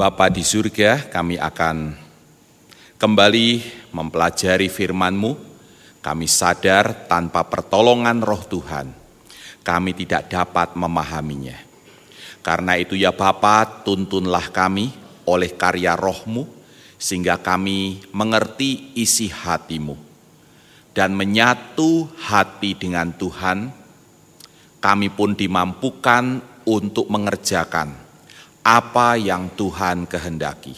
Bapa di surga, kami akan kembali mempelajari firman-Mu. Kami sadar tanpa pertolongan roh Tuhan, kami tidak dapat memahaminya. Karena itu ya Bapa, tuntunlah kami oleh karya rohmu, sehingga kami mengerti isi hatimu. Dan menyatu hati dengan Tuhan, kami pun dimampukan untuk mengerjakan apa yang Tuhan kehendaki.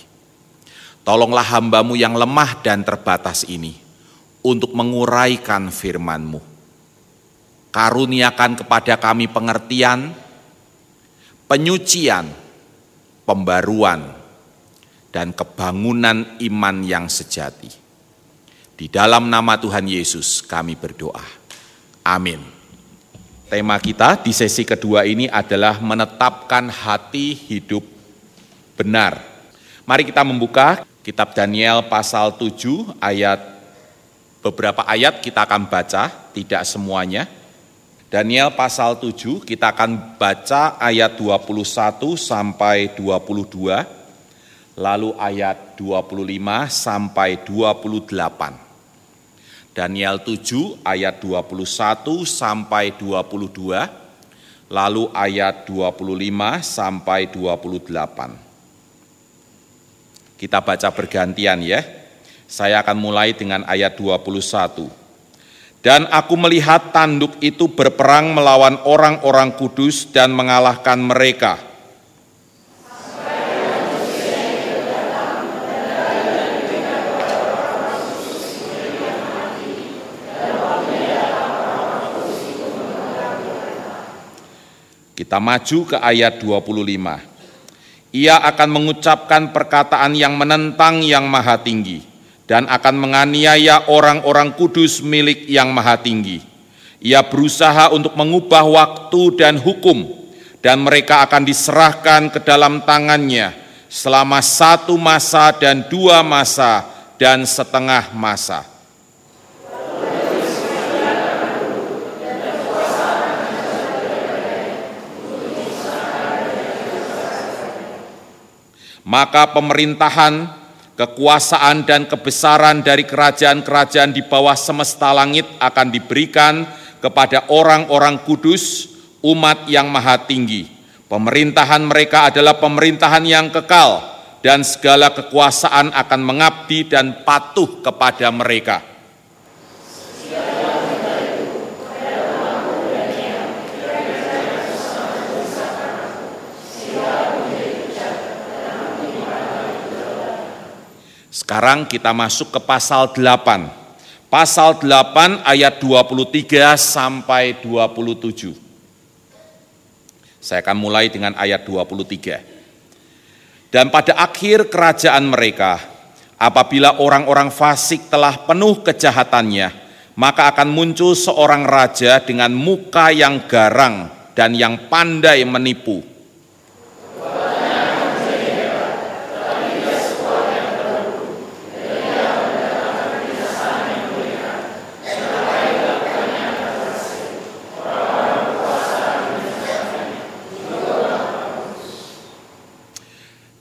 Tolonglah hambamu yang lemah dan terbatas ini untuk menguraikan firman-Mu. Karuniakan kepada kami pengertian, penyucian, pembaruan, dan kebangunan iman yang sejati. Di dalam nama Tuhan Yesus kami berdoa. Amin. Tema kita di sesi kedua ini adalah menetapkan hati hidup benar. Mari kita membuka kitab Daniel pasal 7 ayat beberapa ayat kita akan baca, tidak semuanya. Daniel pasal 7 kita akan baca ayat 21 sampai 22, lalu ayat 25 sampai 28. Daniel 7 ayat 21 sampai 22, lalu ayat 25 sampai 28. Kita baca bergantian ya. Saya akan mulai dengan ayat 21. Dan aku melihat tanduk itu berperang melawan orang-orang kudus dan mengalahkan mereka. Kita maju ke ayat 25 ia akan mengucapkan perkataan yang menentang yang maha tinggi dan akan menganiaya orang-orang kudus milik yang maha tinggi. Ia berusaha untuk mengubah waktu dan hukum dan mereka akan diserahkan ke dalam tangannya selama satu masa dan dua masa dan setengah masa. Maka pemerintahan, kekuasaan dan kebesaran dari kerajaan-kerajaan di bawah semesta langit akan diberikan kepada orang-orang kudus, umat yang maha tinggi. Pemerintahan mereka adalah pemerintahan yang kekal dan segala kekuasaan akan mengabdi dan patuh kepada mereka. Sekarang kita masuk ke pasal 8. Pasal 8 ayat 23 sampai 27. Saya akan mulai dengan ayat 23. Dan pada akhir kerajaan mereka, apabila orang-orang fasik telah penuh kejahatannya, maka akan muncul seorang raja dengan muka yang garang dan yang pandai menipu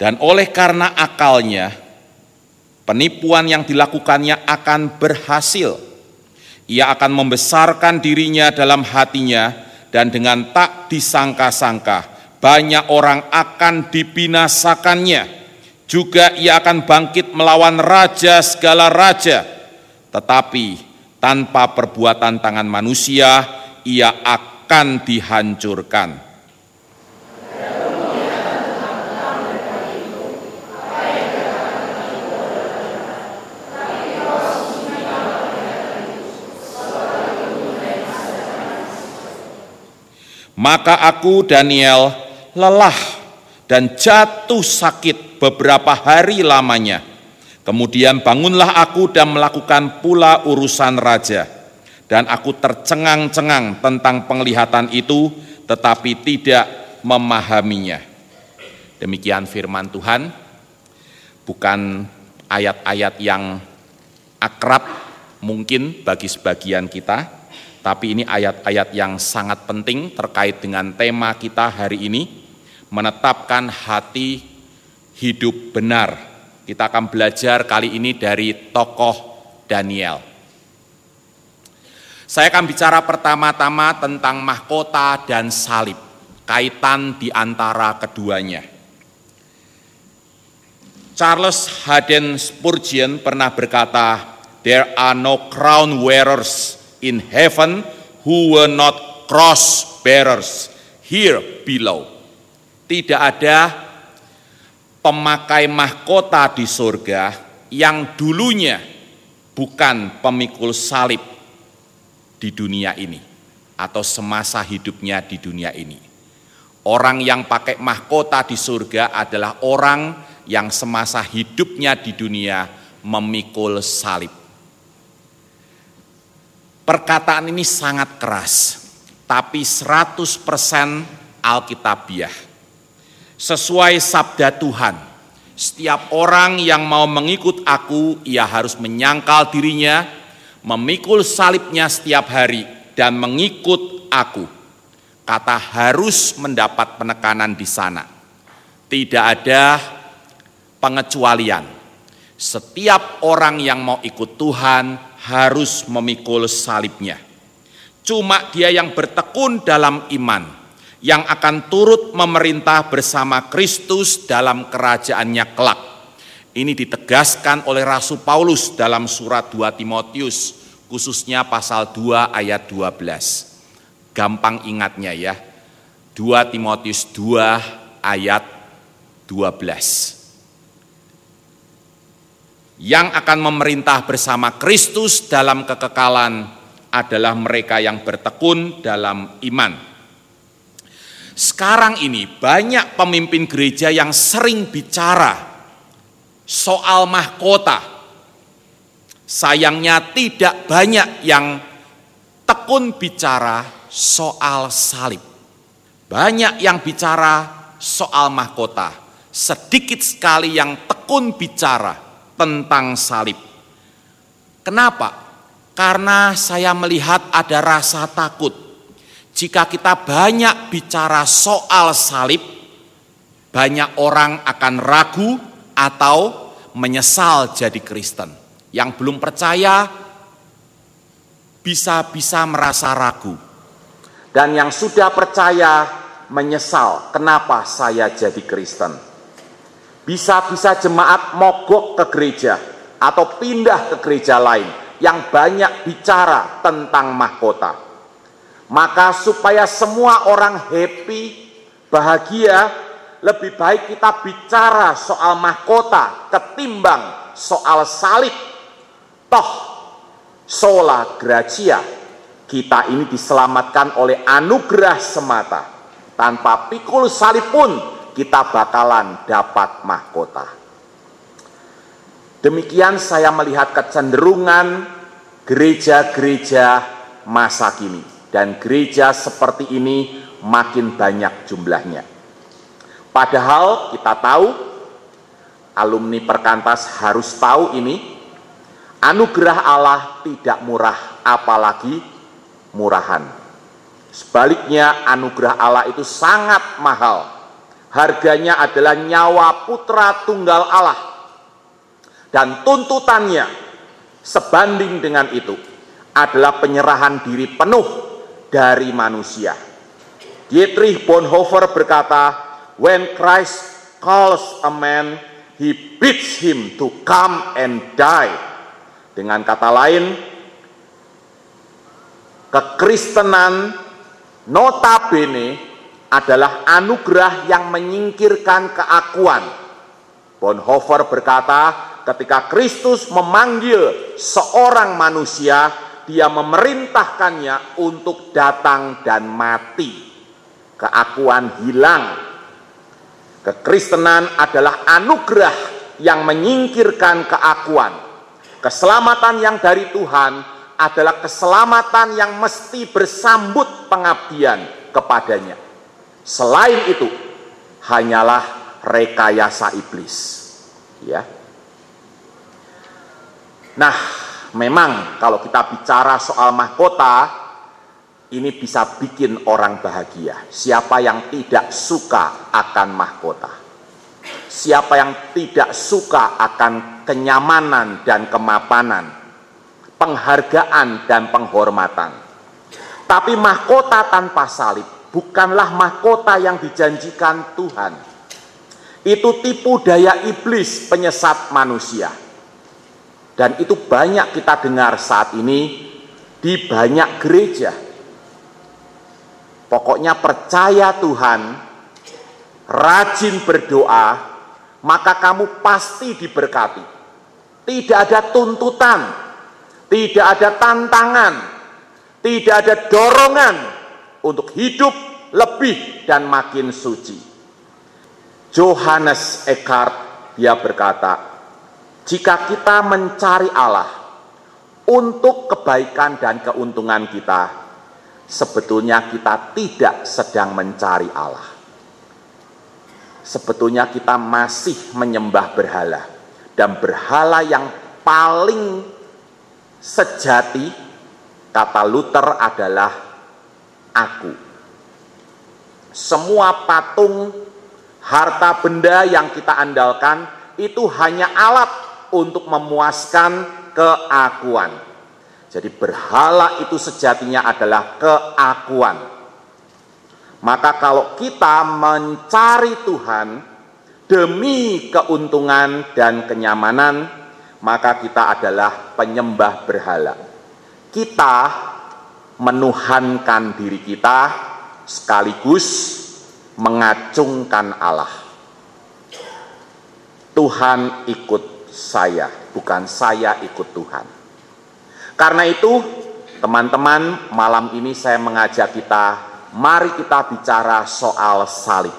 Dan oleh karena akalnya, penipuan yang dilakukannya akan berhasil. Ia akan membesarkan dirinya dalam hatinya dan dengan tak disangka-sangka banyak orang akan dibinasakannya. Juga ia akan bangkit melawan raja segala raja. Tetapi tanpa perbuatan tangan manusia ia akan dihancurkan Maka aku Daniel lelah dan jatuh sakit beberapa hari lamanya. Kemudian bangunlah aku dan melakukan pula urusan raja. Dan aku tercengang-cengang tentang penglihatan itu, tetapi tidak memahaminya. Demikian firman Tuhan, bukan ayat-ayat yang akrab mungkin bagi sebagian kita, tapi ini ayat-ayat yang sangat penting terkait dengan tema kita hari ini, menetapkan hati hidup benar. Kita akan belajar kali ini dari tokoh Daniel. Saya akan bicara pertama-tama tentang mahkota dan salib, kaitan di antara keduanya. Charles Haddon Spurgeon pernah berkata, There are no crown wearers in heaven who were not cross bearers here below. Tidak ada pemakai mahkota di surga yang dulunya bukan pemikul salib di dunia ini atau semasa hidupnya di dunia ini. Orang yang pakai mahkota di surga adalah orang yang semasa hidupnya di dunia memikul salib. Perkataan ini sangat keras, tapi 100% Alkitabiah. Sesuai sabda Tuhan, setiap orang yang mau mengikut aku, ia harus menyangkal dirinya, memikul salibnya setiap hari dan mengikut aku. Kata harus mendapat penekanan di sana. Tidak ada pengecualian. Setiap orang yang mau ikut Tuhan harus memikul salibnya. Cuma dia yang bertekun dalam iman, yang akan turut memerintah bersama Kristus dalam kerajaannya kelak ini ditegaskan oleh Rasul Paulus dalam surat 2 Timotius, khususnya pasal 2 ayat 12. Gampang ingatnya ya, 2 Timotius 2 ayat 12. Yang akan memerintah bersama Kristus dalam kekekalan adalah mereka yang bertekun dalam iman. Sekarang ini banyak pemimpin gereja yang sering bicara soal mahkota. Sayangnya tidak banyak yang tekun bicara soal salib. Banyak yang bicara soal mahkota. Sedikit sekali yang tekun bicara tentang salib. Kenapa? Karena saya melihat ada rasa takut. Jika kita banyak bicara soal salib, banyak orang akan ragu atau menyesal jadi Kristen. Yang belum percaya bisa-bisa merasa ragu. Dan yang sudah percaya menyesal kenapa saya jadi Kristen. Bisa-bisa jemaat mogok ke gereja atau pindah ke gereja lain yang banyak bicara tentang mahkota. Maka supaya semua orang happy, bahagia, lebih baik kita bicara soal mahkota ketimbang soal salib. Toh, sola gracia, kita ini diselamatkan oleh anugerah semata. Tanpa pikul salib pun kita bakalan dapat mahkota. Demikian saya melihat kecenderungan gereja-gereja masa kini. Dan gereja seperti ini makin banyak jumlahnya. Padahal kita tahu, alumni perkantas harus tahu ini, anugerah Allah tidak murah, apalagi murahan. Sebaliknya anugerah Allah itu sangat mahal. Harganya adalah nyawa putra tunggal Allah. Dan tuntutannya sebanding dengan itu adalah penyerahan diri penuh dari manusia. Dietrich Bonhoeffer berkata, when Christ calls a man, he bids him to come and die. Dengan kata lain, kekristenan notabene adalah anugerah yang menyingkirkan keakuan. Bonhoeffer berkata, ketika Kristus memanggil seorang manusia, dia memerintahkannya untuk datang dan mati. Keakuan hilang Kekristenan adalah anugerah yang menyingkirkan keakuan. Keselamatan yang dari Tuhan adalah keselamatan yang mesti bersambut pengabdian kepadanya. Selain itu, hanyalah rekayasa iblis. Ya. Nah, memang kalau kita bicara soal mahkota, ini bisa bikin orang bahagia. Siapa yang tidak suka akan mahkota? Siapa yang tidak suka akan kenyamanan dan kemapanan, penghargaan dan penghormatan. Tapi mahkota tanpa salib bukanlah mahkota yang dijanjikan Tuhan. Itu tipu daya iblis penyesat manusia. Dan itu banyak kita dengar saat ini di banyak gereja. Pokoknya percaya Tuhan, rajin berdoa, maka kamu pasti diberkati. Tidak ada tuntutan, tidak ada tantangan, tidak ada dorongan untuk hidup lebih dan makin suci. Johannes Eckhart dia berkata, jika kita mencari Allah untuk kebaikan dan keuntungan kita, sebetulnya kita tidak sedang mencari Allah. Sebetulnya kita masih menyembah berhala dan berhala yang paling sejati kata Luther adalah aku. Semua patung, harta benda yang kita andalkan itu hanya alat untuk memuaskan keakuan. Jadi berhala itu sejatinya adalah keakuan. Maka kalau kita mencari Tuhan demi keuntungan dan kenyamanan, maka kita adalah penyembah berhala. Kita menuhankan diri kita sekaligus mengacungkan Allah. Tuhan ikut saya, bukan saya ikut Tuhan. Karena itu, teman-teman, malam ini saya mengajak kita, mari kita bicara soal salib.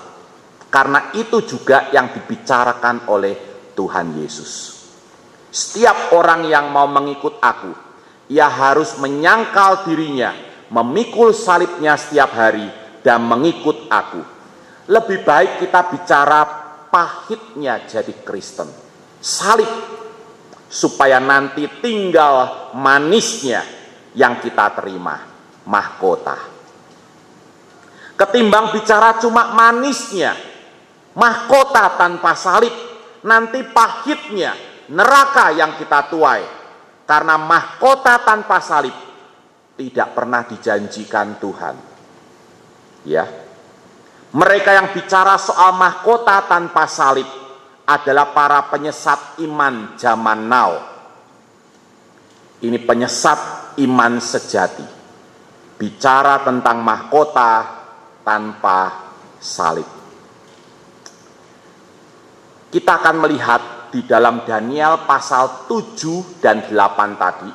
Karena itu juga yang dibicarakan oleh Tuhan Yesus. Setiap orang yang mau mengikut aku, ia harus menyangkal dirinya, memikul salibnya setiap hari, dan mengikut aku. Lebih baik kita bicara pahitnya jadi Kristen. Salib, supaya nanti tinggal manisnya yang kita terima, mahkota. Ketimbang bicara cuma manisnya, mahkota tanpa salib, nanti pahitnya, neraka yang kita tuai karena mahkota tanpa salib tidak pernah dijanjikan Tuhan. Ya. Mereka yang bicara soal mahkota tanpa salib adalah para penyesat iman zaman now. Ini penyesat iman sejati. Bicara tentang mahkota tanpa salib. Kita akan melihat di dalam Daniel pasal 7 dan 8 tadi,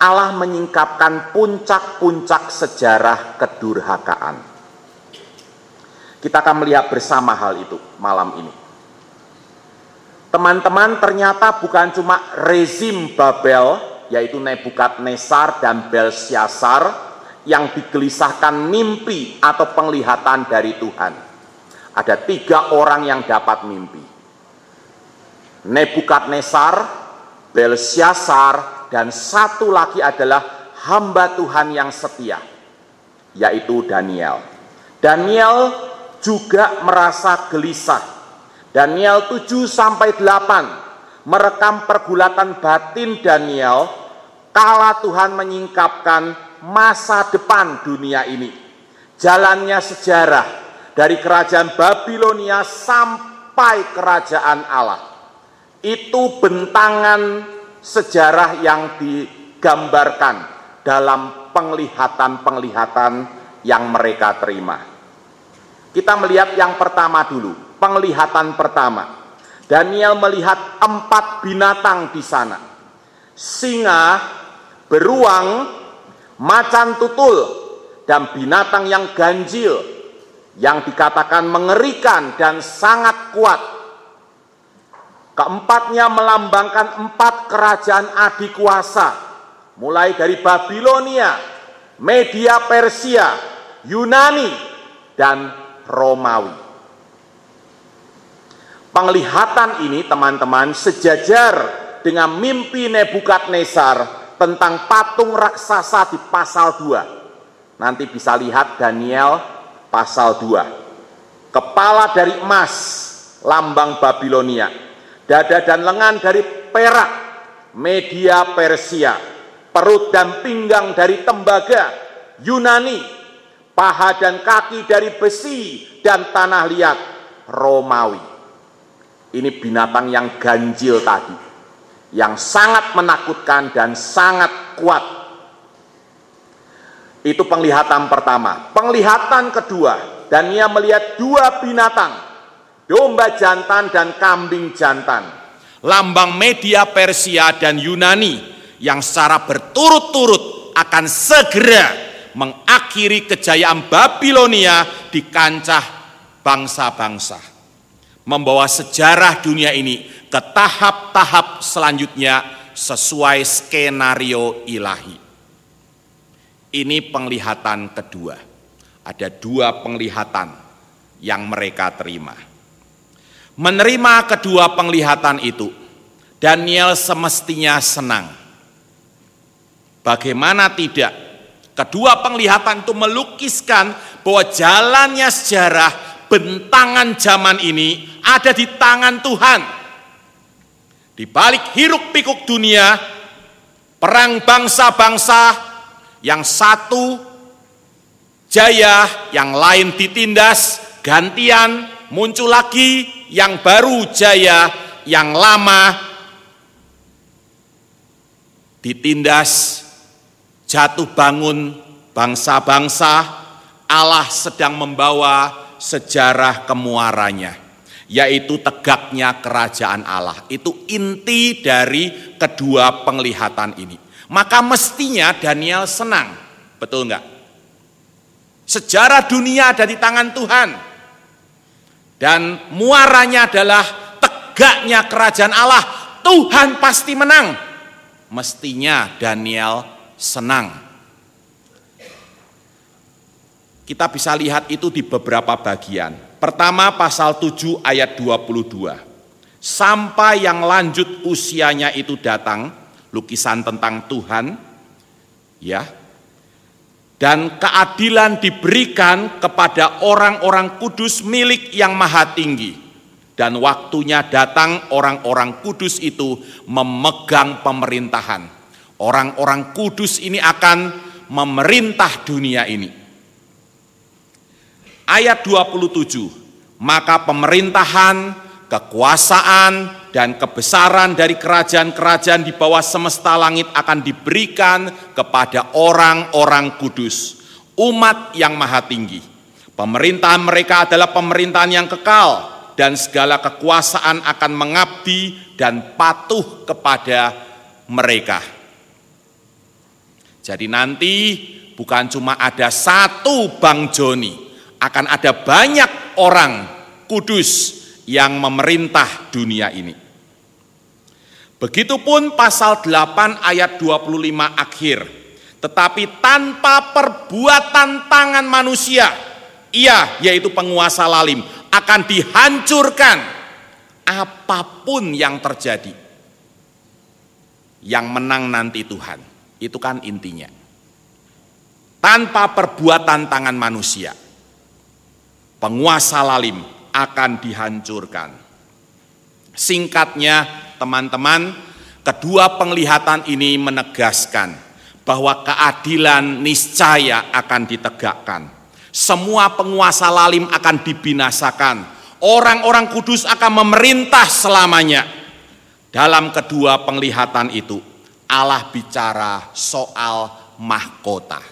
Allah menyingkapkan puncak-puncak sejarah kedurhakaan. Kita akan melihat bersama hal itu malam ini. Teman-teman, ternyata bukan cuma rezim Babel, yaitu Nebukadnezar dan Belsyasar, yang digelisahkan mimpi atau penglihatan dari Tuhan. Ada tiga orang yang dapat mimpi. Nebukadnezar, Belsyasar, dan satu lagi adalah hamba Tuhan yang setia, yaitu Daniel. Daniel juga merasa gelisah. Daniel 7 sampai 8 merekam pergulatan batin Daniel kala Tuhan menyingkapkan masa depan dunia ini. Jalannya sejarah dari kerajaan Babilonia sampai kerajaan Allah itu bentangan sejarah yang digambarkan dalam penglihatan-penglihatan yang mereka terima. Kita melihat yang pertama dulu, penglihatan pertama. Daniel melihat empat binatang di sana. Singa, beruang, macan tutul, dan binatang yang ganjil, yang dikatakan mengerikan dan sangat kuat Keempatnya melambangkan empat kerajaan adikuasa, mulai dari Babilonia, Media Persia, Yunani, dan Romawi. Penglihatan ini teman-teman sejajar dengan mimpi Nebukadnezar tentang patung raksasa di pasal 2. Nanti bisa lihat Daniel pasal 2. Kepala dari emas lambang Babilonia. Dada dan lengan dari perak, media Persia, perut dan pinggang dari tembaga, Yunani, paha dan kaki dari besi dan tanah liat, Romawi. Ini binatang yang ganjil tadi, yang sangat menakutkan dan sangat kuat. Itu penglihatan pertama. Penglihatan kedua, dan ia melihat dua binatang, domba jantan dan kambing jantan. Lambang media Persia dan Yunani yang secara berturut-turut akan segera mengakhiri kejayaan Babilonia di kancah bangsa-bangsa membawa sejarah dunia ini ke tahap-tahap selanjutnya sesuai skenario ilahi. Ini penglihatan kedua. Ada dua penglihatan yang mereka terima. Menerima kedua penglihatan itu, Daniel semestinya senang. Bagaimana tidak? Kedua penglihatan itu melukiskan bahwa jalannya sejarah bentangan zaman ini ada di tangan Tuhan. Di balik hiruk pikuk dunia, perang bangsa-bangsa yang satu jaya, yang lain ditindas, gantian, muncul lagi yang baru jaya, yang lama ditindas, jatuh bangun bangsa-bangsa, Allah sedang membawa sejarah kemuarannya, yaitu tegaknya kerajaan Allah. Itu inti dari kedua penglihatan ini. Maka mestinya Daniel senang, betul enggak? Sejarah dunia ada di tangan Tuhan. Dan muaranya adalah tegaknya kerajaan Allah. Tuhan pasti menang. Mestinya Daniel senang. Kita bisa lihat itu di beberapa bagian. Pertama pasal 7 ayat 22. Sampai yang lanjut usianya itu datang, lukisan tentang Tuhan, ya. Dan keadilan diberikan kepada orang-orang kudus milik yang maha tinggi. Dan waktunya datang orang-orang kudus itu memegang pemerintahan. Orang-orang kudus ini akan memerintah dunia ini ayat 27, maka pemerintahan, kekuasaan, dan kebesaran dari kerajaan-kerajaan di bawah semesta langit akan diberikan kepada orang-orang kudus, umat yang maha tinggi. Pemerintahan mereka adalah pemerintahan yang kekal, dan segala kekuasaan akan mengabdi dan patuh kepada mereka. Jadi nanti bukan cuma ada satu Bang Joni, akan ada banyak orang kudus yang memerintah dunia ini. Begitupun pasal 8 ayat 25 akhir. Tetapi tanpa perbuatan tangan manusia, ia yaitu penguasa lalim akan dihancurkan apa pun yang terjadi. Yang menang nanti Tuhan. Itu kan intinya. Tanpa perbuatan tangan manusia penguasa lalim akan dihancurkan. Singkatnya, teman-teman, kedua penglihatan ini menegaskan bahwa keadilan niscaya akan ditegakkan. Semua penguasa lalim akan dibinasakan. Orang-orang kudus akan memerintah selamanya. Dalam kedua penglihatan itu, Allah bicara soal mahkota.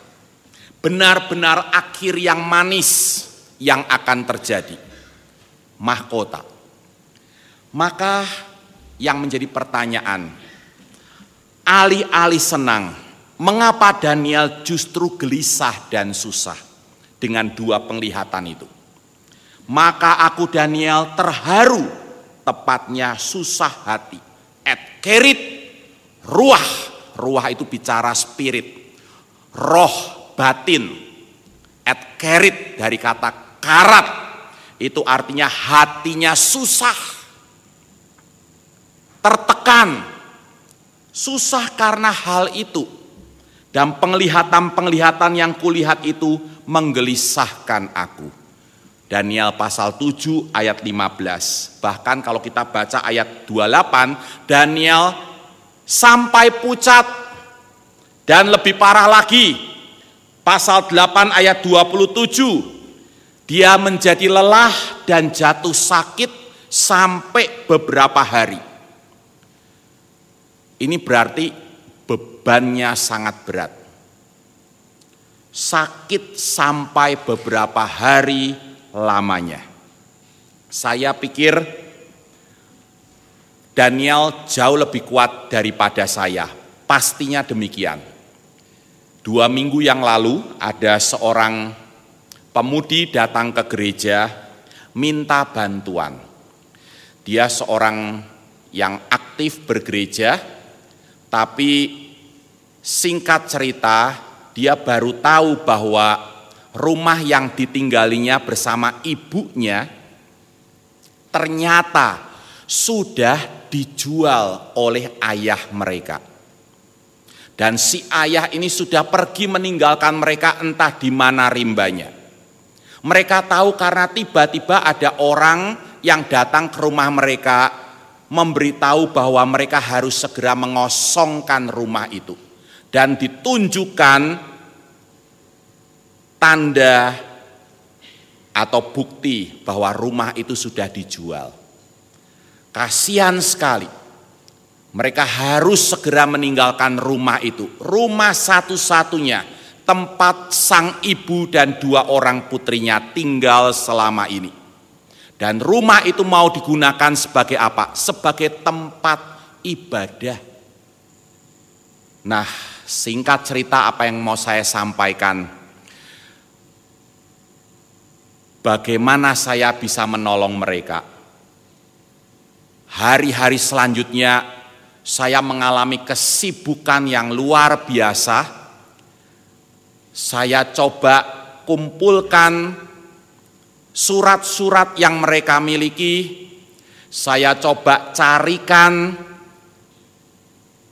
Benar-benar akhir yang manis yang akan terjadi. Mahkota. Maka yang menjadi pertanyaan, alih-alih senang, mengapa Daniel justru gelisah dan susah dengan dua penglihatan itu? Maka aku Daniel terharu, tepatnya susah hati. Et kerit, ruah, ruah itu bicara spirit, roh batin, et kerit dari kata karat. Itu artinya hatinya susah. Tertekan. Susah karena hal itu. Dan penglihatan-penglihatan yang kulihat itu menggelisahkan aku. Daniel pasal 7 ayat 15. Bahkan kalau kita baca ayat 28, Daniel sampai pucat dan lebih parah lagi. Pasal 8 ayat 27, dia menjadi lelah dan jatuh sakit sampai beberapa hari. Ini berarti bebannya sangat berat. Sakit sampai beberapa hari lamanya. Saya pikir Daniel jauh lebih kuat daripada saya. Pastinya demikian. Dua minggu yang lalu ada seorang pemudi datang ke gereja minta bantuan. Dia seorang yang aktif bergereja, tapi singkat cerita, dia baru tahu bahwa rumah yang ditinggalinya bersama ibunya ternyata sudah dijual oleh ayah mereka. Dan si ayah ini sudah pergi meninggalkan mereka entah di mana rimbanya. Mereka tahu karena tiba-tiba ada orang yang datang ke rumah mereka memberitahu bahwa mereka harus segera mengosongkan rumah itu dan ditunjukkan tanda atau bukti bahwa rumah itu sudah dijual. Kasihan sekali. Mereka harus segera meninggalkan rumah itu. Rumah satu-satunya tempat sang ibu dan dua orang putrinya tinggal selama ini. Dan rumah itu mau digunakan sebagai apa? Sebagai tempat ibadah. Nah, singkat cerita apa yang mau saya sampaikan. Bagaimana saya bisa menolong mereka? Hari-hari selanjutnya saya mengalami kesibukan yang luar biasa. Saya coba kumpulkan surat-surat yang mereka miliki, saya coba carikan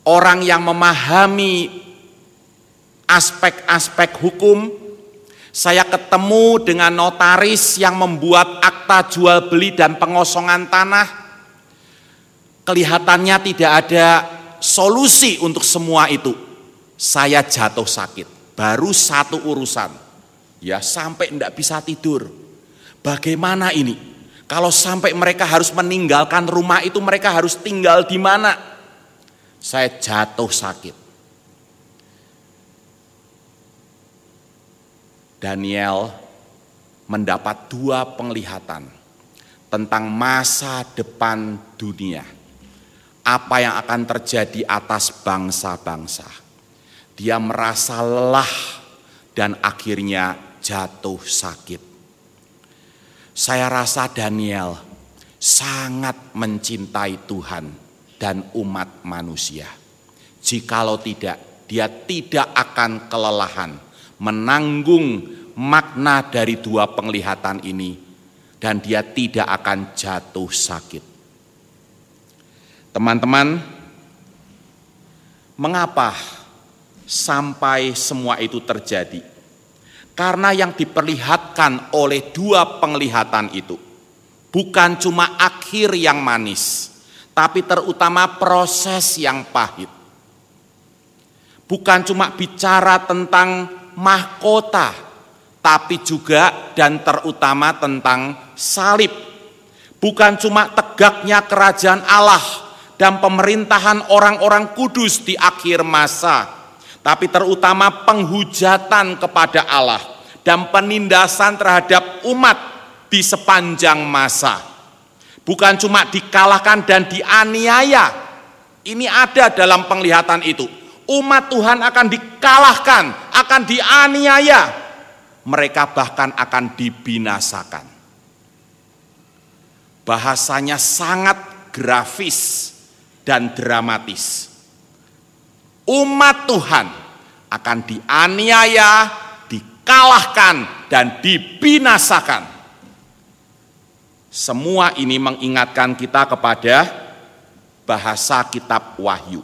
orang yang memahami aspek-aspek hukum. Saya ketemu dengan notaris yang membuat akta jual beli dan pengosongan tanah. Kelihatannya tidak ada solusi untuk semua itu. Saya jatuh sakit, baru satu urusan. Ya sampai tidak bisa tidur Bagaimana ini? Kalau sampai mereka harus meninggalkan rumah itu, mereka harus tinggal di mana? Saya jatuh sakit. Daniel mendapat dua penglihatan tentang masa depan dunia. Apa yang akan terjadi atas bangsa-bangsa. Dia merasa lelah dan akhirnya jatuh sakit. Saya rasa Daniel sangat mencintai Tuhan dan umat manusia. Jikalau tidak, dia tidak akan kelelahan menanggung makna dari dua penglihatan ini dan dia tidak akan jatuh sakit. Teman-teman, mengapa sampai semua itu terjadi? Karena yang diperlihatkan oleh dua penglihatan itu bukan cuma akhir yang manis, tapi terutama proses yang pahit. Bukan cuma bicara tentang mahkota, tapi juga dan terutama tentang salib. Bukan cuma tegaknya kerajaan Allah dan pemerintahan orang-orang kudus di akhir masa, tapi terutama penghujatan kepada Allah dan penindasan terhadap umat di sepanjang masa. Bukan cuma dikalahkan dan dianiaya. Ini ada dalam penglihatan itu. Umat Tuhan akan dikalahkan, akan dianiaya. Mereka bahkan akan dibinasakan. Bahasanya sangat grafis dan dramatis umat Tuhan akan dianiaya, dikalahkan, dan dibinasakan. Semua ini mengingatkan kita kepada bahasa kitab Wahyu.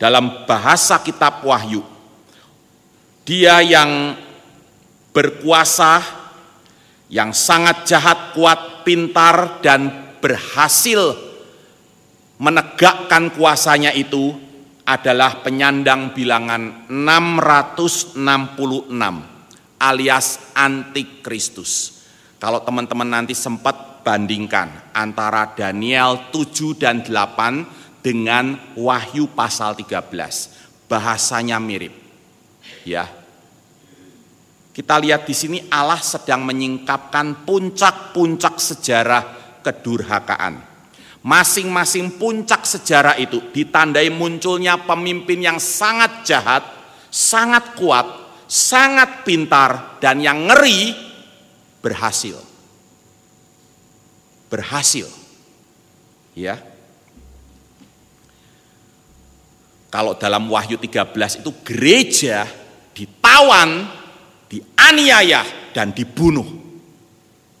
Dalam bahasa kitab Wahyu, dia yang berkuasa yang sangat jahat, kuat, pintar, dan berhasil menegakkan kuasanya itu adalah penyandang bilangan 666 alias antikristus. Kalau teman-teman nanti sempat bandingkan antara Daniel 7 dan 8 dengan Wahyu pasal 13. Bahasanya mirip. Ya, kita lihat di sini Allah sedang menyingkapkan puncak-puncak sejarah kedurhakaan. Masing-masing puncak sejarah itu ditandai munculnya pemimpin yang sangat jahat, sangat kuat, sangat pintar, dan yang ngeri berhasil. Berhasil. Ya. Kalau dalam Wahyu 13 itu gereja ditawan dianiaya dan dibunuh.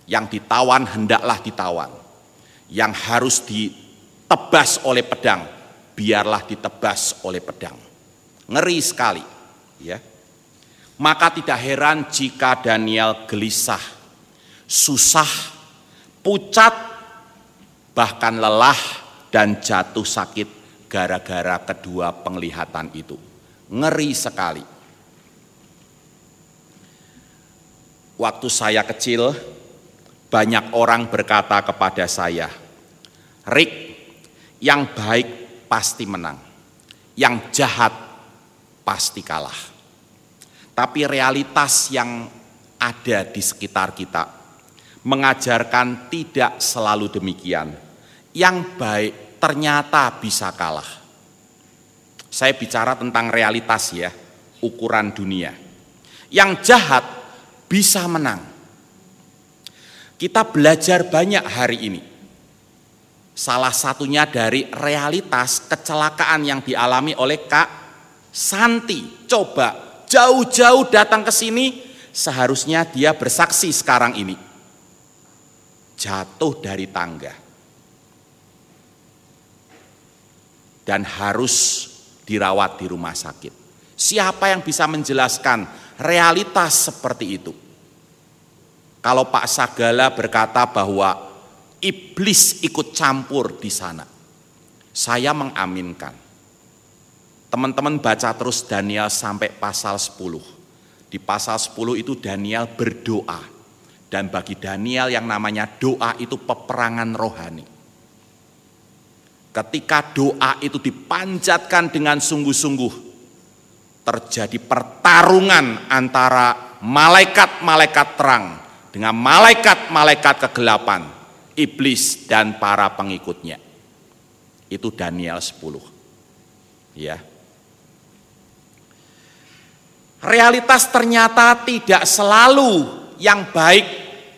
Yang ditawan hendaklah ditawan. Yang harus ditebas oleh pedang, biarlah ditebas oleh pedang. Ngeri sekali, ya. Maka tidak heran jika Daniel gelisah, susah, pucat, bahkan lelah dan jatuh sakit gara-gara kedua penglihatan itu. Ngeri sekali. Waktu saya kecil, banyak orang berkata kepada saya, "Rick, yang baik pasti menang, yang jahat pasti kalah." Tapi realitas yang ada di sekitar kita mengajarkan tidak selalu demikian. Yang baik ternyata bisa kalah. Saya bicara tentang realitas ya, ukuran dunia. Yang jahat bisa menang. Kita belajar banyak hari ini. Salah satunya dari realitas kecelakaan yang dialami oleh Kak Santi. Coba jauh-jauh datang ke sini, seharusnya dia bersaksi sekarang ini. Jatuh dari tangga. Dan harus dirawat di rumah sakit. Siapa yang bisa menjelaskan realitas seperti itu? Kalau Pak Sagala berkata bahwa iblis ikut campur di sana, saya mengaminkan. Teman-teman baca terus Daniel sampai pasal 10. Di pasal 10 itu Daniel berdoa. Dan bagi Daniel yang namanya doa itu peperangan rohani. Ketika doa itu dipanjatkan dengan sungguh-sungguh, terjadi pertarungan antara malaikat-malaikat terang dengan malaikat-malaikat kegelapan, iblis dan para pengikutnya. Itu Daniel 10. Ya. Realitas ternyata tidak selalu yang baik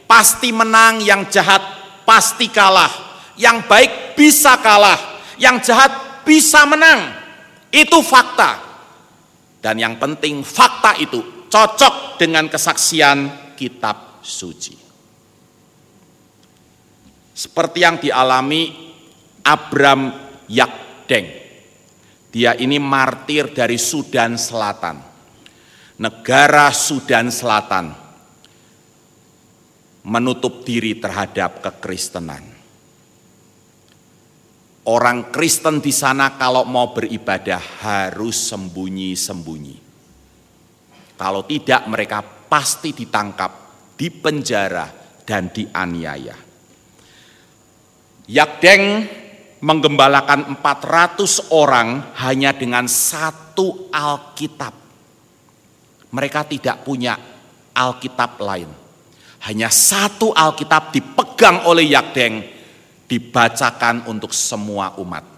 pasti menang, yang jahat pasti kalah. Yang baik bisa kalah, yang jahat bisa menang. Itu fakta. Dan yang penting fakta itu cocok dengan kesaksian kitab suci. Seperti yang dialami Abram Yakdeng. Dia ini martir dari Sudan Selatan. Negara Sudan Selatan menutup diri terhadap kekristenan. Orang Kristen di sana kalau mau beribadah harus sembunyi-sembunyi. Kalau tidak mereka pasti ditangkap dipenjara, dan dianiaya. Yakdeng menggembalakan 400 orang hanya dengan satu Alkitab. Mereka tidak punya Alkitab lain. Hanya satu Alkitab dipegang oleh Yakdeng, dibacakan untuk semua umat.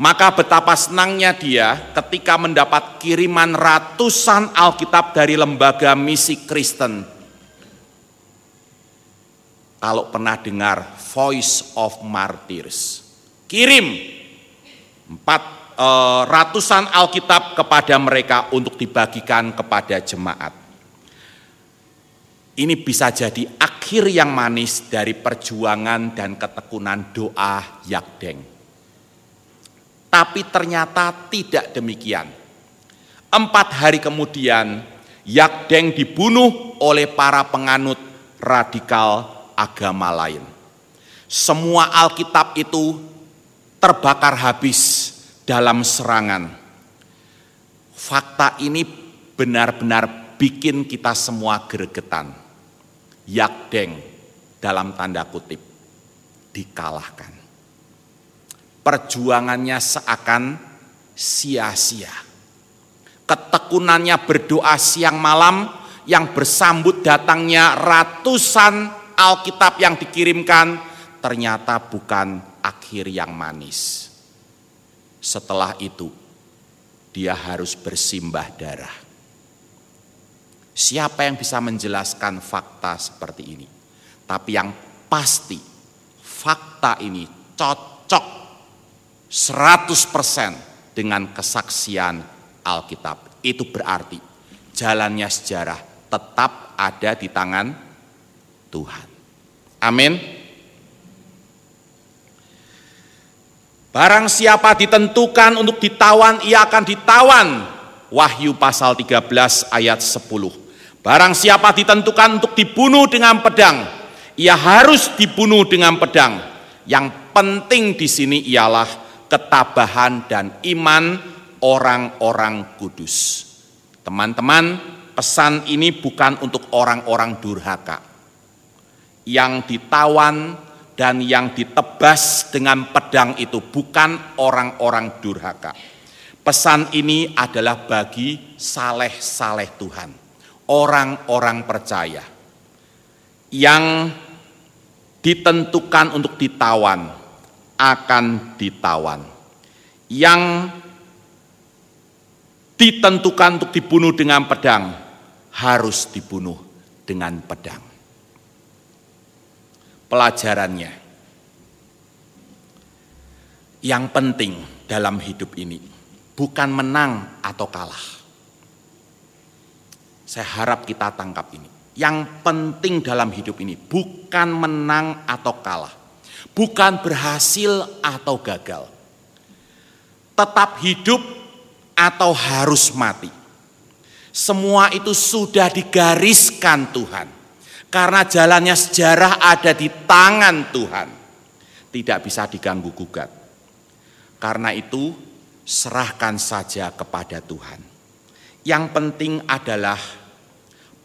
Maka betapa senangnya dia ketika mendapat kiriman ratusan Alkitab dari lembaga misi Kristen. Kalau pernah dengar Voice of Martyrs, kirim empat e, ratusan Alkitab kepada mereka untuk dibagikan kepada jemaat. Ini bisa jadi akhir yang manis dari perjuangan dan ketekunan doa Yakdeng. Tapi ternyata tidak demikian. Empat hari kemudian, Yakdeng dibunuh oleh para penganut radikal agama lain. Semua Alkitab itu terbakar habis dalam serangan. Fakta ini benar-benar bikin kita semua gregetan. Yakdeng dalam tanda kutip dikalahkan. Perjuangannya seakan sia-sia. Ketekunannya berdoa siang malam yang bersambut datangnya ratusan Alkitab yang dikirimkan ternyata bukan akhir yang manis. Setelah itu, dia harus bersimbah darah. Siapa yang bisa menjelaskan fakta seperti ini? Tapi yang pasti, fakta ini cocok 100% dengan kesaksian Alkitab. Itu berarti jalannya sejarah tetap ada di tangan Tuhan. Amin. Barang siapa ditentukan untuk ditawan, ia akan ditawan. Wahyu pasal 13 ayat 10. Barang siapa ditentukan untuk dibunuh dengan pedang, ia harus dibunuh dengan pedang. Yang penting di sini ialah ketabahan dan iman orang-orang kudus. Teman-teman, pesan ini bukan untuk orang-orang durhaka. Yang ditawan dan yang ditebas dengan pedang itu bukan orang-orang durhaka. Pesan ini adalah bagi saleh-saleh Tuhan, orang-orang percaya yang ditentukan untuk ditawan akan ditawan. Yang ditentukan untuk dibunuh dengan pedang harus dibunuh dengan pedang. Pelajarannya, yang penting dalam hidup ini bukan menang atau kalah. Saya harap kita tangkap ini. Yang penting dalam hidup ini bukan menang atau kalah, bukan berhasil atau gagal, tetap hidup atau harus mati semua itu sudah digariskan Tuhan. Karena jalannya sejarah ada di tangan Tuhan. Tidak bisa diganggu gugat. Karena itu serahkan saja kepada Tuhan. Yang penting adalah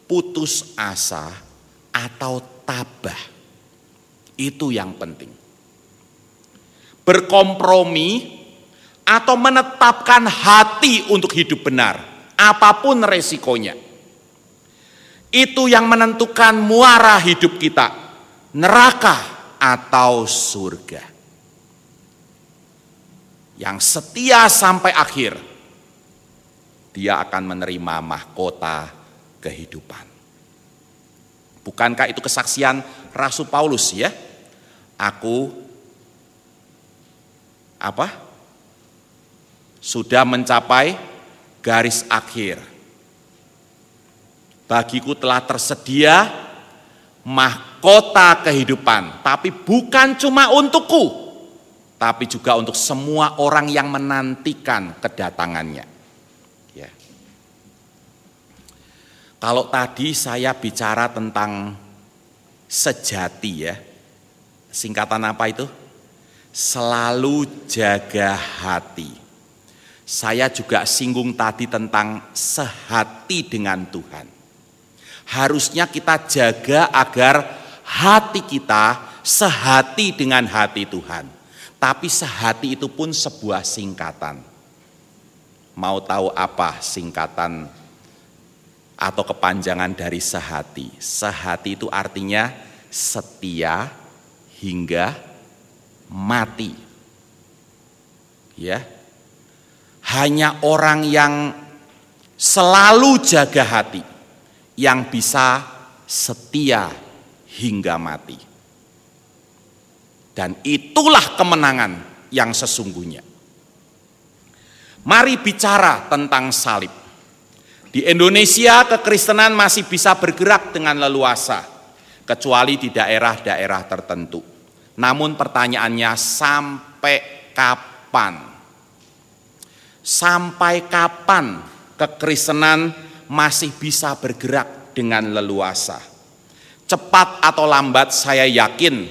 putus asa atau tabah. Itu yang penting. Berkompromi atau menetapkan hati untuk hidup benar apa pun resikonya. Itu yang menentukan muara hidup kita, neraka atau surga. Yang setia sampai akhir, dia akan menerima mahkota kehidupan. Bukankah itu kesaksian Rasul Paulus ya? Aku apa? Sudah mencapai garis akhir. Bagiku telah tersedia mahkota kehidupan, tapi bukan cuma untukku, tapi juga untuk semua orang yang menantikan kedatangannya. Ya. Kalau tadi saya bicara tentang sejati ya, singkatan apa itu? Selalu jaga hati. Saya juga singgung tadi tentang sehati dengan Tuhan. Harusnya kita jaga agar hati kita sehati dengan hati Tuhan. Tapi sehati itu pun sebuah singkatan. Mau tahu apa singkatan atau kepanjangan dari sehati? Sehati itu artinya setia hingga mati. Ya, hanya orang yang selalu jaga hati yang bisa setia hingga mati. Dan itulah kemenangan yang sesungguhnya. Mari bicara tentang salib. Di Indonesia kekristenan masih bisa bergerak dengan leluasa, kecuali di daerah-daerah tertentu. Namun pertanyaannya sampai kapan Sampai kapan kekristenan masih bisa bergerak dengan leluasa. Cepat atau lambat saya yakin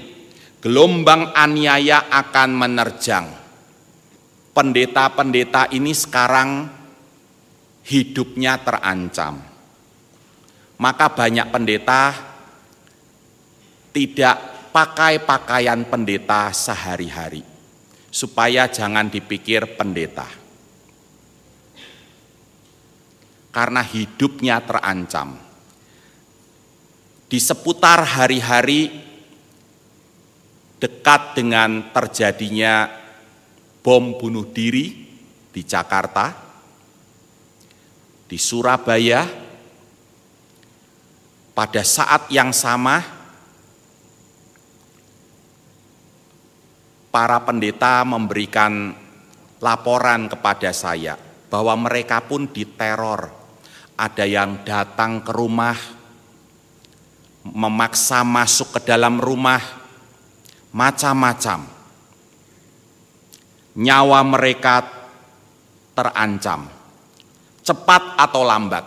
gelombang aniaya akan menerjang. Pendeta-pendeta ini sekarang hidupnya terancam. Maka banyak pendeta tidak pakai pakaian pendeta sehari-hari supaya jangan dipikir pendeta. Karena hidupnya terancam di seputar hari-hari dekat dengan terjadinya bom bunuh diri di Jakarta, di Surabaya, pada saat yang sama para pendeta memberikan laporan kepada saya bahwa mereka pun diteror. Ada yang datang ke rumah memaksa masuk ke dalam rumah, macam-macam. Nyawa mereka terancam. Cepat atau lambat,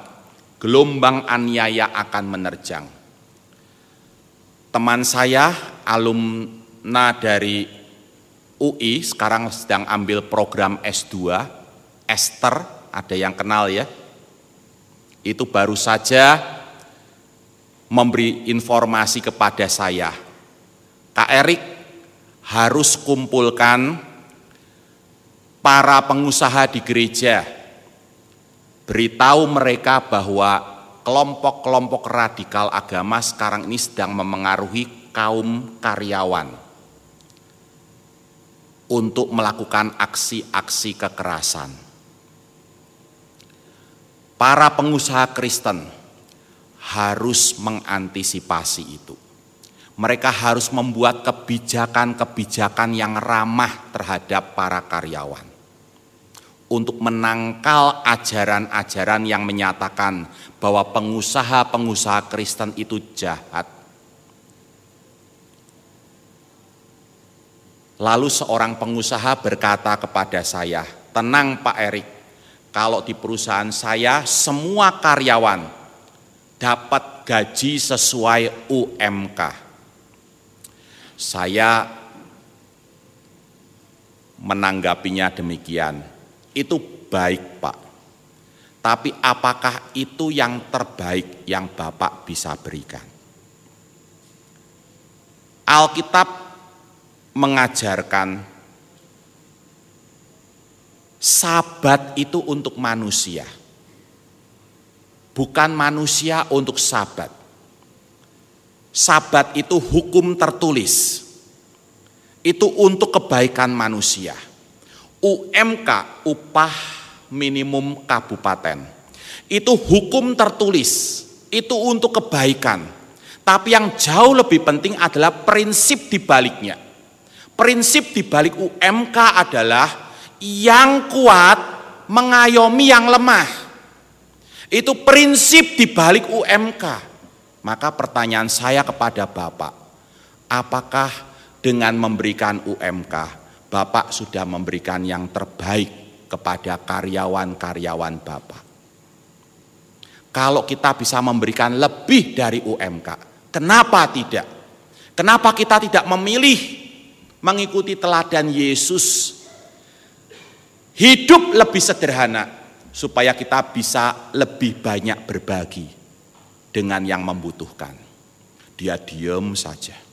gelombang aniaya akan menerjang. Teman saya, alumna dari UI, sekarang sedang ambil program S2, Esther, ada yang kenal ya? Itu baru saja memberi informasi kepada saya. Kak Erik harus kumpulkan para pengusaha di gereja, beritahu mereka bahwa kelompok-kelompok radikal agama sekarang ini sedang memengaruhi kaum karyawan untuk melakukan aksi-aksi kekerasan. Para pengusaha Kristen harus mengantisipasi itu. Mereka harus membuat kebijakan-kebijakan yang ramah terhadap para karyawan. Untuk menangkal ajaran-ajaran yang menyatakan bahwa pengusaha-pengusaha Kristen itu jahat. Lalu seorang pengusaha berkata kepada saya, tenang Pak Erik, kalau di perusahaan saya semua karyawan dapat gaji sesuai UMK. Saya menanggapinya demikian. Itu baik, Pak. Tapi apakah itu yang terbaik yang Bapak bisa berikan? Alkitab mengajarkan sabat itu untuk manusia bukan manusia untuk sabat. Sabat itu hukum tertulis. Itu untuk kebaikan manusia. UMK, upah minimum kabupaten. Itu hukum tertulis. Itu untuk kebaikan. Tapi yang jauh lebih penting adalah prinsip di baliknya. Prinsip di balik UMK adalah yang kuat mengayomi yang lemah. Itu prinsip di balik UMK. Maka pertanyaan saya kepada Bapak, apakah dengan memberikan UMK, Bapak sudah memberikan yang terbaik kepada karyawan-karyawan Bapak? Kalau kita bisa memberikan lebih dari UMK, kenapa tidak? Kenapa kita tidak memilih mengikuti teladan Yesus? Hidup lebih sederhana, supaya kita bisa lebih banyak berbagi dengan yang membutuhkan. Dia diam saja.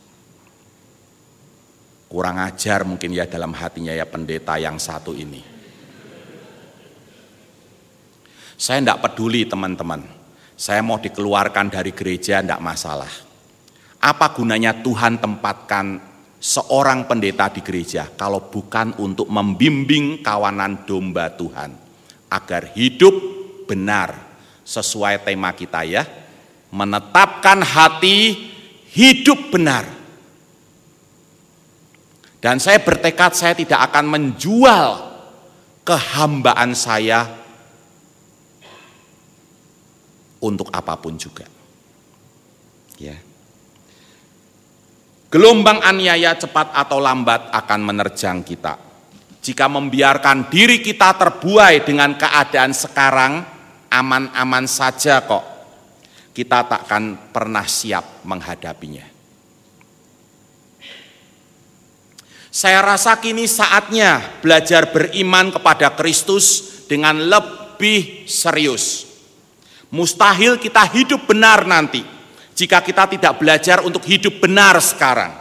Kurang ajar mungkin ya dalam hatinya ya pendeta yang satu ini. Saya tidak peduli teman-teman. Saya mau dikeluarkan dari gereja tidak masalah. Apa gunanya Tuhan tempatkan seorang pendeta di gereja kalau bukan untuk membimbing kawanan domba Tuhan? agar hidup benar sesuai tema kita ya. Menetapkan hati hidup benar. Dan saya bertekad saya tidak akan menjual kehambaan saya untuk apa pun juga. Ya. Gelombang aniaya cepat atau lambat akan menerjang kita. Jika membiarkan diri kita terbuai dengan keadaan sekarang, aman-aman saja kok. Kita takkan pernah siap menghadapinya. Saya rasa kini saatnya belajar beriman kepada Kristus dengan lebih serius. Mustahil kita hidup benar nanti jika kita tidak belajar untuk hidup benar sekarang.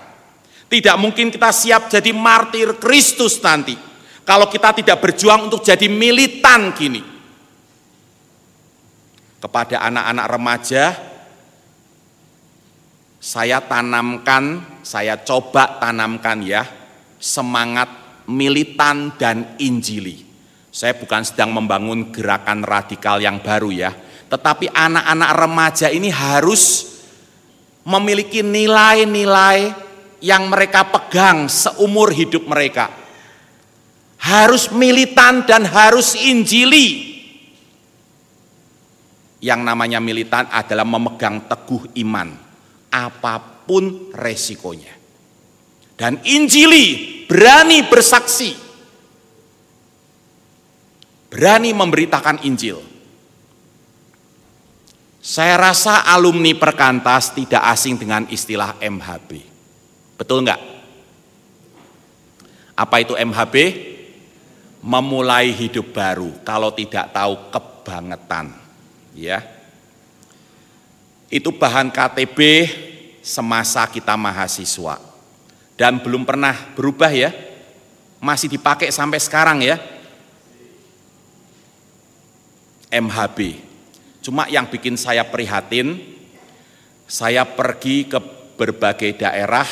Tidak mungkin kita siap jadi martir Kristus nanti kalau kita tidak berjuang untuk jadi militan kini. Kepada anak-anak remaja, saya tanamkan, saya coba tanamkan ya, semangat militan dan injili. Saya bukan sedang membangun gerakan radikal yang baru ya, tetapi anak-anak remaja ini harus memiliki nilai-nilai yang mereka pegang seumur hidup mereka. Harus militan dan harus injili. Yang namanya militan adalah memegang teguh iman, apa pun resikonya. Dan injili berani bersaksi, berani memberitakan Injil. Saya rasa alumni perkantas tidak asing dengan istilah MHB. Betul enggak? Apa itu MHB? Memulai hidup baru. Kalau tidak tahu kebangetan, ya. Itu bahan KTB semasa kita mahasiswa. Dan belum pernah berubah ya. Masih dipakai sampai sekarang ya. MHB. Cuma yang bikin saya prihatin, saya pergi ke berbagai daerah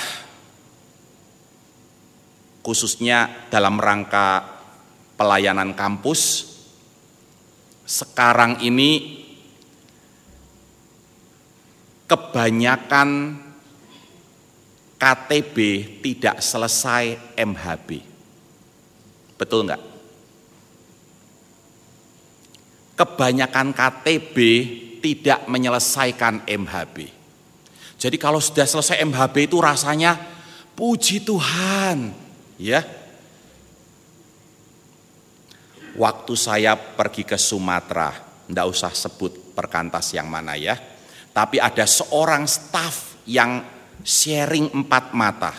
khususnya dalam rangka pelayanan kampus. Sekarang ini kebanyakan KTB tidak selesai MHB. Betul enggak? Kebanyakan KTB tidak menyelesaikan MHB. Jadi kalau sudah selesai MHB itu rasanya puji Tuhan, Ya. Waktu saya pergi ke Sumatera, ndak usah sebut perkantas yang mana ya. Tapi ada seorang staf yang sharing empat mata.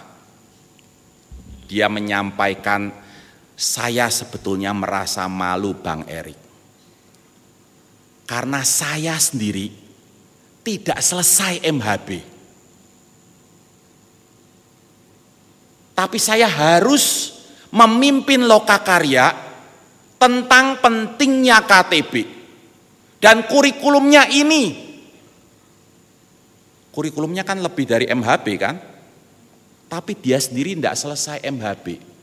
Dia menyampaikan, saya sebetulnya merasa malu Bang Erik. Karena saya sendiri tidak selesai MHB. Tapi saya harus memimpin lokakarya tentang pentingnya KTB. Dan kurikulumnya ini, kurikulumnya kan lebih dari MHB kan? Tapi dia sendiri tidak selesai MHB.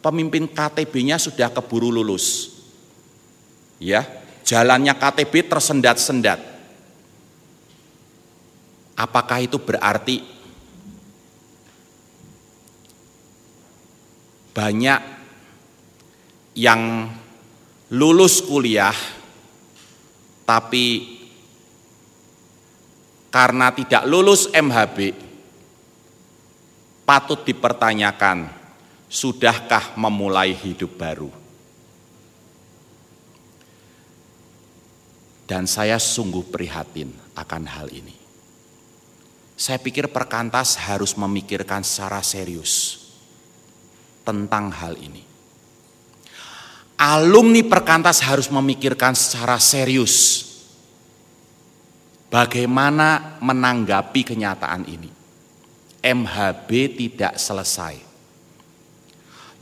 Pemimpin KTB-nya sudah keburu lulus. Ya, jalannya KTB tersendat-sendat. Apakah itu berarti banyak yang lulus kuliah tapi karena tidak lulus MHB patut dipertanyakan sudahkah memulai hidup baru dan saya sungguh prihatin akan hal ini saya pikir perkantas harus memikirkan secara serius tentang hal ini. Alumni perkantas harus memikirkan secara serius bagaimana menanggapi kenyataan ini. MHB tidak selesai.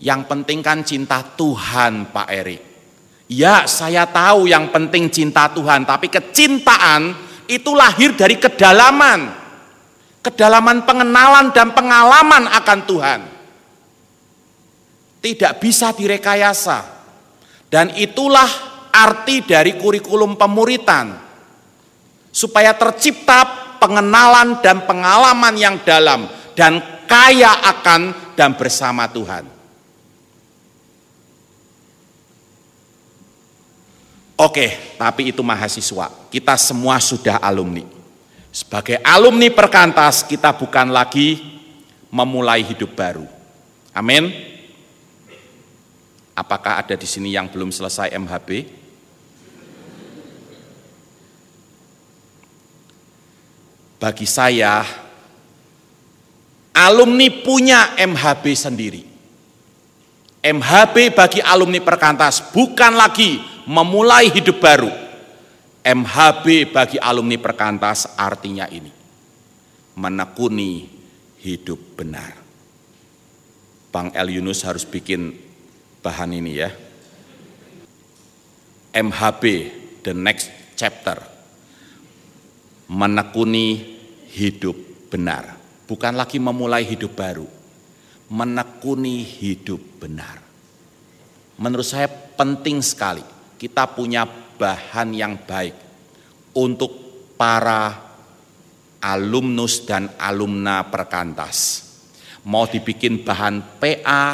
Yang penting kan cinta Tuhan Pak Erik. Ya saya tahu yang penting cinta Tuhan, tapi kecintaan itu lahir dari kedalaman. Kedalaman pengenalan dan pengalaman akan Tuhan tidak bisa direkayasa. Dan itulah arti dari kurikulum pemuritan. Supaya tercipta pengenalan dan pengalaman yang dalam dan kaya akan dan bersama Tuhan. Oke, tapi itu mahasiswa. Kita semua sudah alumni. Sebagai alumni perkantas, kita bukan lagi memulai hidup baru. Amin. Apakah ada di sini yang belum selesai MHB? Bagi saya alumni punya MHB sendiri. MHB bagi alumni perkantas bukan lagi memulai hidup baru. MHB bagi alumni perkantas artinya ini. Menekuni hidup benar. Bang El Yunus harus bikin bahan ini ya. MHB, the next chapter. Menekuni hidup benar. Bukan lagi memulai hidup baru. Menekuni hidup benar. Menurut saya penting sekali kita punya bahan yang baik untuk para alumnus dan alumna perkantas mau dibikin bahan PA,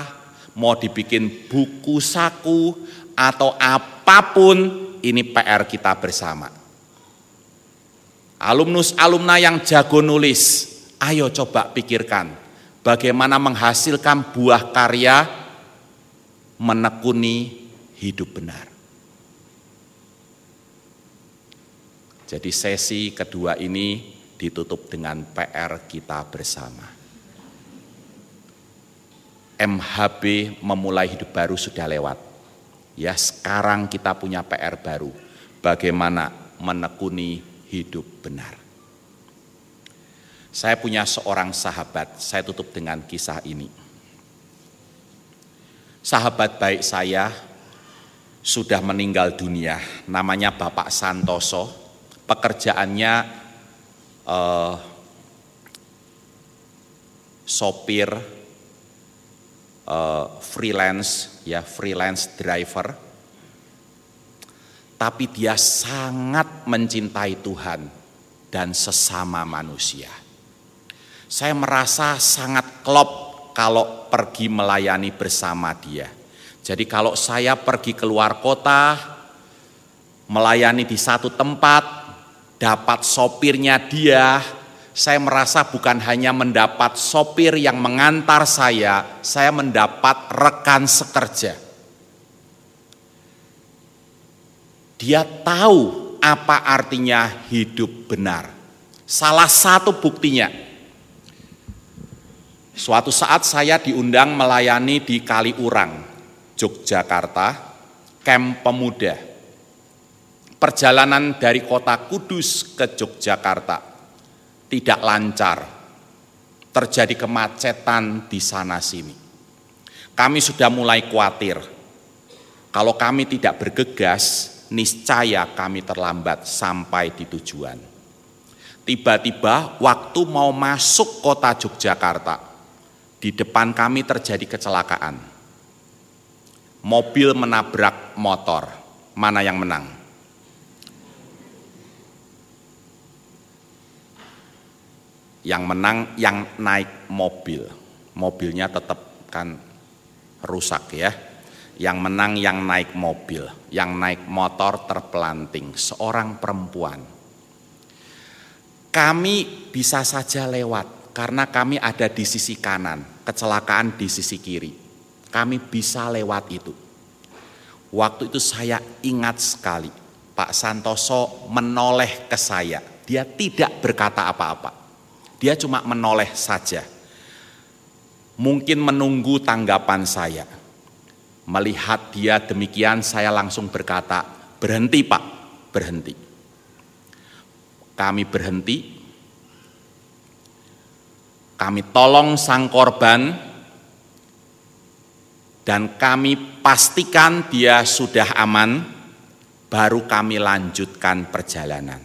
mau dibikin buku saku, atau apa pun, ini PR kita bersama. Alumnus alumna yang jago nulis, ayo coba pikirkan bagaimana menghasilkan buah karya menekuni hidup benar. Jadi sesi kedua ini ditutup dengan PR kita bersama. MHB memulai hidup baru sudah lewat. Ya sekarang kita punya PR baru. Bagaimana menekuni hidup benar. Saya punya seorang sahabat, saya tutup dengan kisah ini. Sahabat baik saya sudah meninggal dunia, namanya Bapak Santoso. Pekerjaannya eh, sopir uh, freelance ya freelance driver tapi dia sangat mencintai Tuhan dan sesama manusia. Saya merasa sangat klop kalau pergi melayani bersama dia. Jadi kalau saya pergi keluar kota, melayani di satu tempat, dapat sopirnya dia, saya merasa bukan hanya mendapat sopir yang mengantar saya, saya mendapat rekan sekerja. Dia tahu apa artinya hidup benar. Salah satu buktinya, suatu saat saya diundang melayani di Kaliurang, Yogyakarta, camp pemuda. Perjalanan dari kota Kudus ke Yogyakarta tidak lancar, terjadi kemacetan di sana sini. Kami sudah mulai khawatir, kalau kami tidak bergegas, niscaya kami terlambat sampai di tujuan. Tiba-tiba waktu mau masuk kota Yogyakarta, di depan kami terjadi kecelakaan. Mobil menabrak motor, mana yang menang? yang menang yang naik mobil. Mobilnya tetap kan rusak ya. Yang menang yang naik mobil, yang naik motor terpelanting, seorang perempuan. Kami bisa saja lewat karena kami ada di sisi kanan, kecelakaan di sisi kiri. Kami bisa lewat itu. Waktu itu saya ingat sekali, Pak Santoso menoleh ke saya. Dia tidak berkata apa-apa dia cuma menoleh saja. Mungkin menunggu tanggapan saya. Melihat dia demikian saya langsung berkata, berhenti pak, berhenti. Kami berhenti, kami tolong sang korban, dan kami pastikan dia sudah aman, baru kami lanjutkan perjalanan.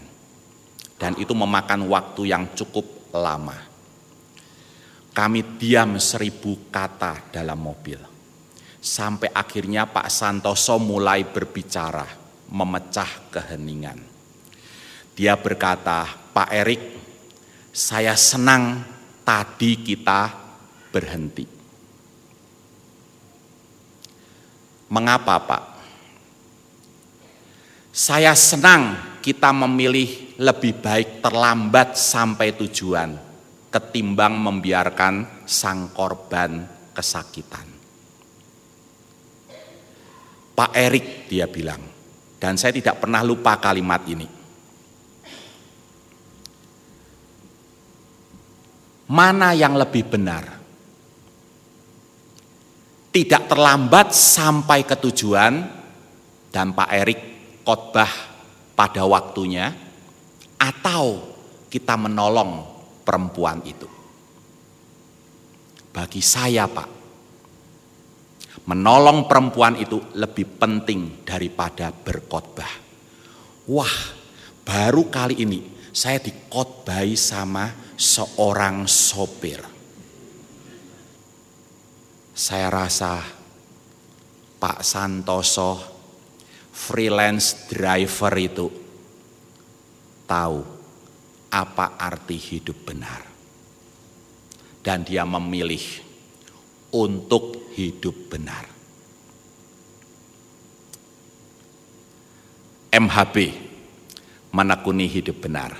Dan itu memakan waktu yang cukup lama. Kami diam seribu kata dalam mobil. Sampai akhirnya Pak Santoso mulai berbicara, memecah keheningan. Dia berkata, Pak Erik, saya senang tadi kita berhenti. Mengapa Pak? Saya senang kita memilih lebih baik terlambat sampai tujuan ketimbang membiarkan sang korban kesakitan. Pak Erik dia bilang, dan saya tidak pernah lupa kalimat ini. mana yang lebih benar? Tidak terlambat sampai ke tujuan dan Pak Erik khotbah pada waktunya atau kita menolong perempuan itu. Bagi saya, Pak, menolong perempuan itu lebih penting daripada berkhotbah. Wah, baru kali ini saya dikhotbahi sama seorang sopir. Saya rasa Pak Santoso freelance driver itu tahu apa arti hidup benar. Dan dia memilih untuk hidup benar. MHB menekuni hidup benar.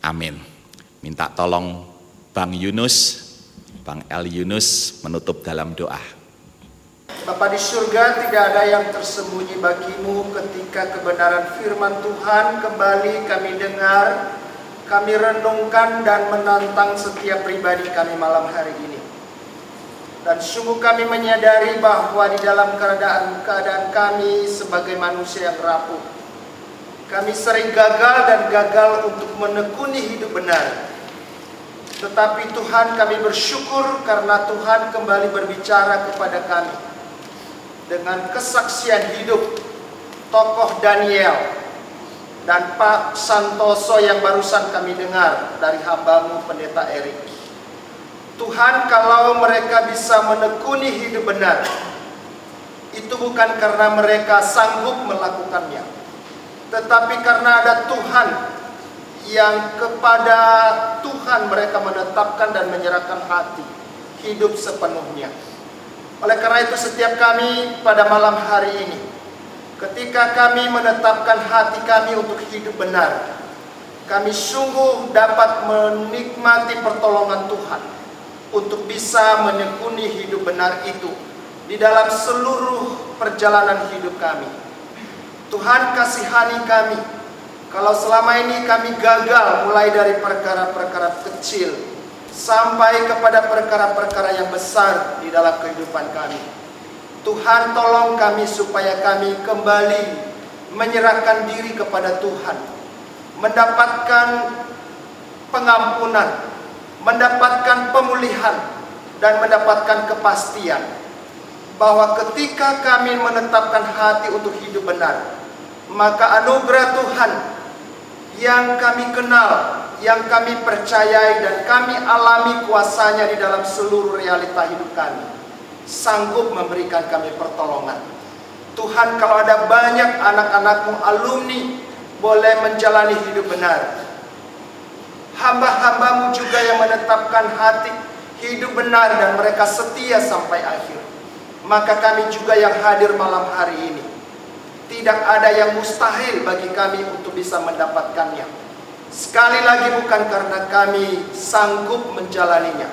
Amin. Minta tolong Bang Yunus, Bang El Yunus menutup dalam doa. Bapa di surga tidak ada yang tersembunyi bagimu ketika kebenaran firman Tuhan kembali kami dengar, kami renungkan dan menantang setiap pribadi kami malam hari ini. Dan sungguh kami menyadari bahwa di dalam keadaan keadaan kami sebagai manusia yang rapuh, kami sering gagal dan gagal untuk menekuni hidup benar. Tetapi Tuhan kami bersyukur karena Tuhan kembali berbicara kepada kami dengan kesaksian hidup tokoh Daniel dan Pak Santoso yang barusan kami dengar dari hambamu pendeta Erik. Tuhan kalau mereka bisa menekuni hidup benar, itu bukan karena mereka sanggup melakukannya, tetapi karena ada Tuhan yang kepada Tuhan mereka menetapkan dan menyerahkan hati, hidup sepenuhnya. Oleh karena itu setiap kami pada malam hari ini ketika kami menetapkan hati kami untuk hidup benar kami sungguh dapat menikmati pertolongan Tuhan untuk bisa menekuni hidup benar itu di dalam seluruh perjalanan hidup kami. Tuhan kasihani kami kalau selama ini kami gagal mulai dari perkara-perkara kecil sampai kepada perkara-perkara yang besar di dalam kehidupan kami. Tuhan tolong kami supaya kami kembali menyerahkan diri kepada Tuhan, mendapatkan pengampunan, mendapatkan pemulihan, dan mendapatkan kepastian bahwa ketika kami menetapkan hati untuk hidup benar, maka anugerah Tuhan yang kami kenal yang kami percayai dan kami alami kuasanya di dalam seluruh realita hidup kami. Sanggup memberikan kami pertolongan. Tuhan kalau ada banyak anak-anakmu alumni boleh menjalani hidup benar. Hamba-hambamu juga yang menetapkan hati hidup benar dan mereka setia sampai akhir. Maka kami juga yang hadir malam hari ini. Tidak ada yang mustahil bagi kami untuk bisa mendapatkannya Sekali lagi bukan karena kami sanggup menjalaninya,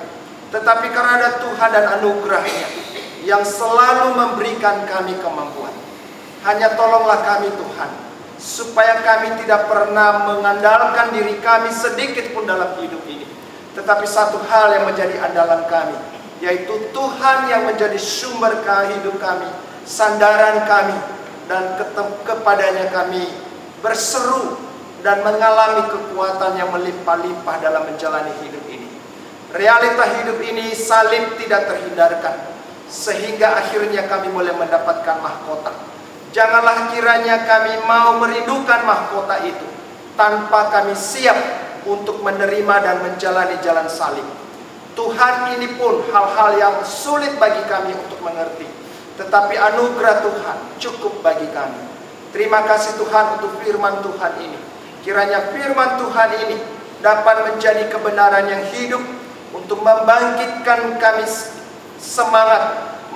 tetapi karena ada Tuhan dan anugerahnya yang selalu memberikan kami kemampuan. Hanya tolonglah kami Tuhan, supaya kami tidak pernah mengandalkan diri kami sedikit pun dalam hidup ini. Tetapi satu hal yang menjadi andalan kami, yaitu Tuhan yang menjadi sumber hidup kami, sandaran kami, dan kepadanya kami berseru dan mengalami kekuatan yang melimpah-limpah dalam menjalani hidup ini. Realita hidup ini salib tidak terhindarkan sehingga akhirnya kami boleh mendapatkan mahkota. Janganlah kiranya kami mau merindukan mahkota itu tanpa kami siap untuk menerima dan menjalani jalan salib. Tuhan ini pun hal-hal yang sulit bagi kami untuk mengerti. Tetapi anugerah Tuhan cukup bagi kami. Terima kasih Tuhan untuk firman Tuhan ini. Kiranya firman Tuhan ini dapat menjadi kebenaran yang hidup untuk membangkitkan kami semangat,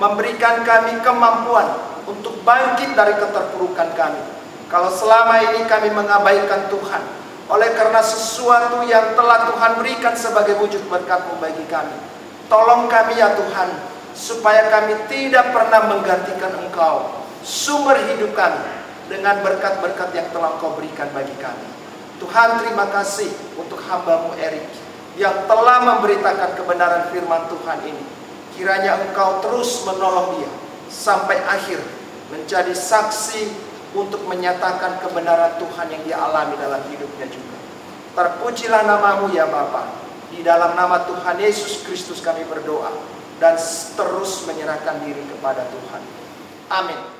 memberikan kami kemampuan untuk bangkit dari keterpurukan kami. Kalau selama ini kami mengabaikan Tuhan, oleh karena sesuatu yang telah Tuhan berikan sebagai wujud berkatmu bagi kami. Tolong kami ya Tuhan, supaya kami tidak pernah menggantikan Engkau, sumber hidup kami, dengan berkat-berkat yang telah Kau berikan bagi kami. Tuhan terima kasih untuk hambamu Erik. yang telah memberitakan kebenaran firman Tuhan ini. Kiranya engkau terus menolong dia sampai akhir menjadi saksi untuk menyatakan kebenaran Tuhan yang dia alami dalam hidupnya juga. Terpujilah namamu ya Bapa. Di dalam nama Tuhan Yesus Kristus kami berdoa dan terus menyerahkan diri kepada Tuhan. Amin.